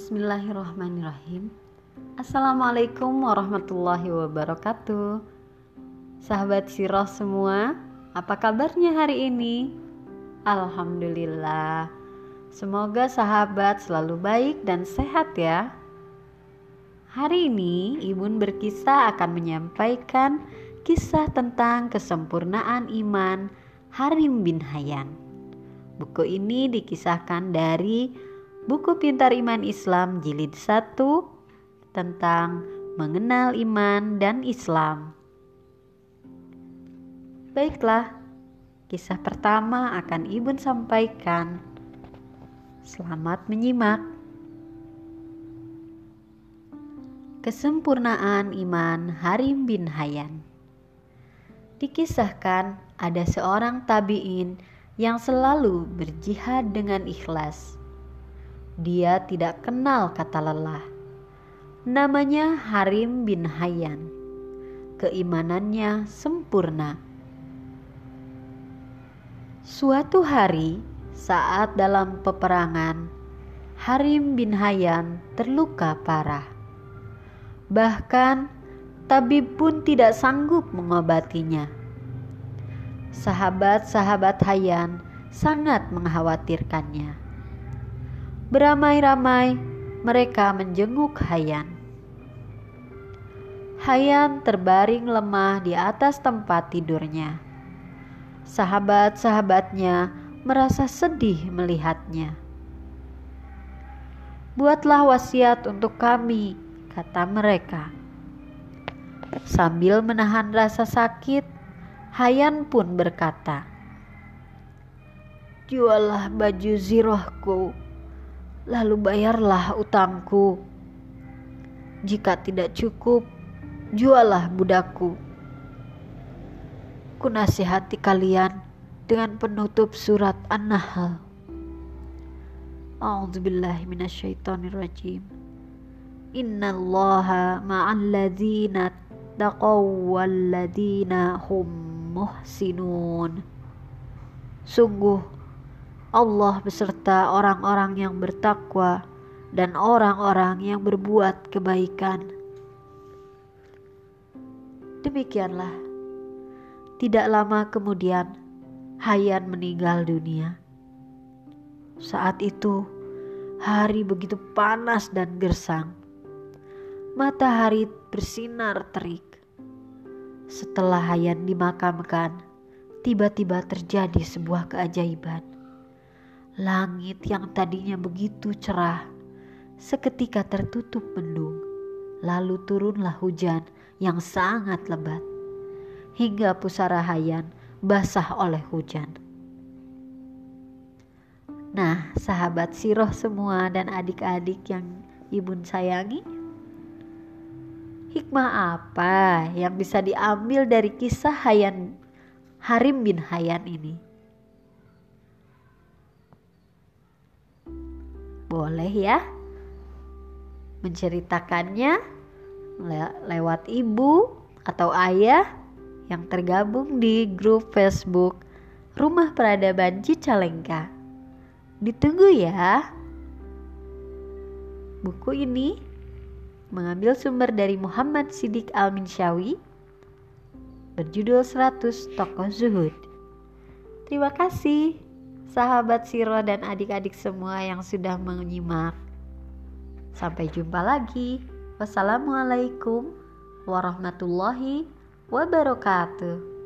Bismillahirrahmanirrahim. Assalamualaikum warahmatullahi wabarakatuh. Sahabat Sirah semua Apa kabarnya hari ini? Alhamdulillah. Semoga sahabat selalu baik dan sehat ya. Hari ini Ibun berkisah akan menyampaikan kisah tentang kesempurnaan iman Harim bin Hayyan. Buku ini dikisahkan dari Buku Pintar Iman Islam Jilid 1 tentang mengenal iman dan Islam. Baiklah, kisah pertama akan Ibun sampaikan. Selamat menyimak. Kesempurnaan iman Harim bin Hayyan. Dikisahkan ada seorang tabi'in yang selalu berjihad dengan ikhlas dia tidak kenal kata lelah. Namanya Harim bin Hayyan. Keimanannya sempurna. Suatu hari, saat dalam peperangan, Harim bin Hayyan terluka parah. Bahkan, tabib pun tidak sanggup mengobatinya. Sahabat-sahabat Hayyan sangat mengkhawatirkannya. Beramai-ramai mereka menjenguk Hayan. Hayan terbaring lemah di atas tempat tidurnya. Sahabat-sahabatnya merasa sedih melihatnya. Buatlah wasiat untuk kami, kata mereka. Sambil menahan rasa sakit, Hayan pun berkata, "Jualah baju zirohku lalu bayarlah utangku. Jika tidak cukup, jualah budakku. Ku nasihati kalian dengan penutup surat An-Nahl. A'udzubillahi minasyaitonirrajim. Innallaha ma'al ladzina taqaw wal ladzina hum muhsinun. Sungguh Allah beserta orang-orang yang bertakwa dan orang-orang yang berbuat kebaikan. Demikianlah, tidak lama kemudian Hayan meninggal dunia. Saat itu, hari begitu panas dan gersang. Matahari bersinar terik. Setelah Hayan dimakamkan, tiba-tiba terjadi sebuah keajaiban Langit yang tadinya begitu cerah seketika tertutup mendung. Lalu turunlah hujan yang sangat lebat hingga pusara Hayan basah oleh hujan. Nah, sahabat siroh semua dan adik-adik yang ibun sayangi, hikmah apa yang bisa diambil dari kisah Hayan Harim bin Hayan ini? Boleh ya menceritakannya le lewat ibu atau ayah yang tergabung di grup Facebook Rumah Peradaban Cicalengka. Ditunggu ya. Buku ini mengambil sumber dari Muhammad Sidik Al-Minsyawi berjudul 100 Tokoh Zuhud. Terima kasih sahabat Siro dan adik-adik semua yang sudah menyimak. Sampai jumpa lagi. Wassalamualaikum warahmatullahi wabarakatuh.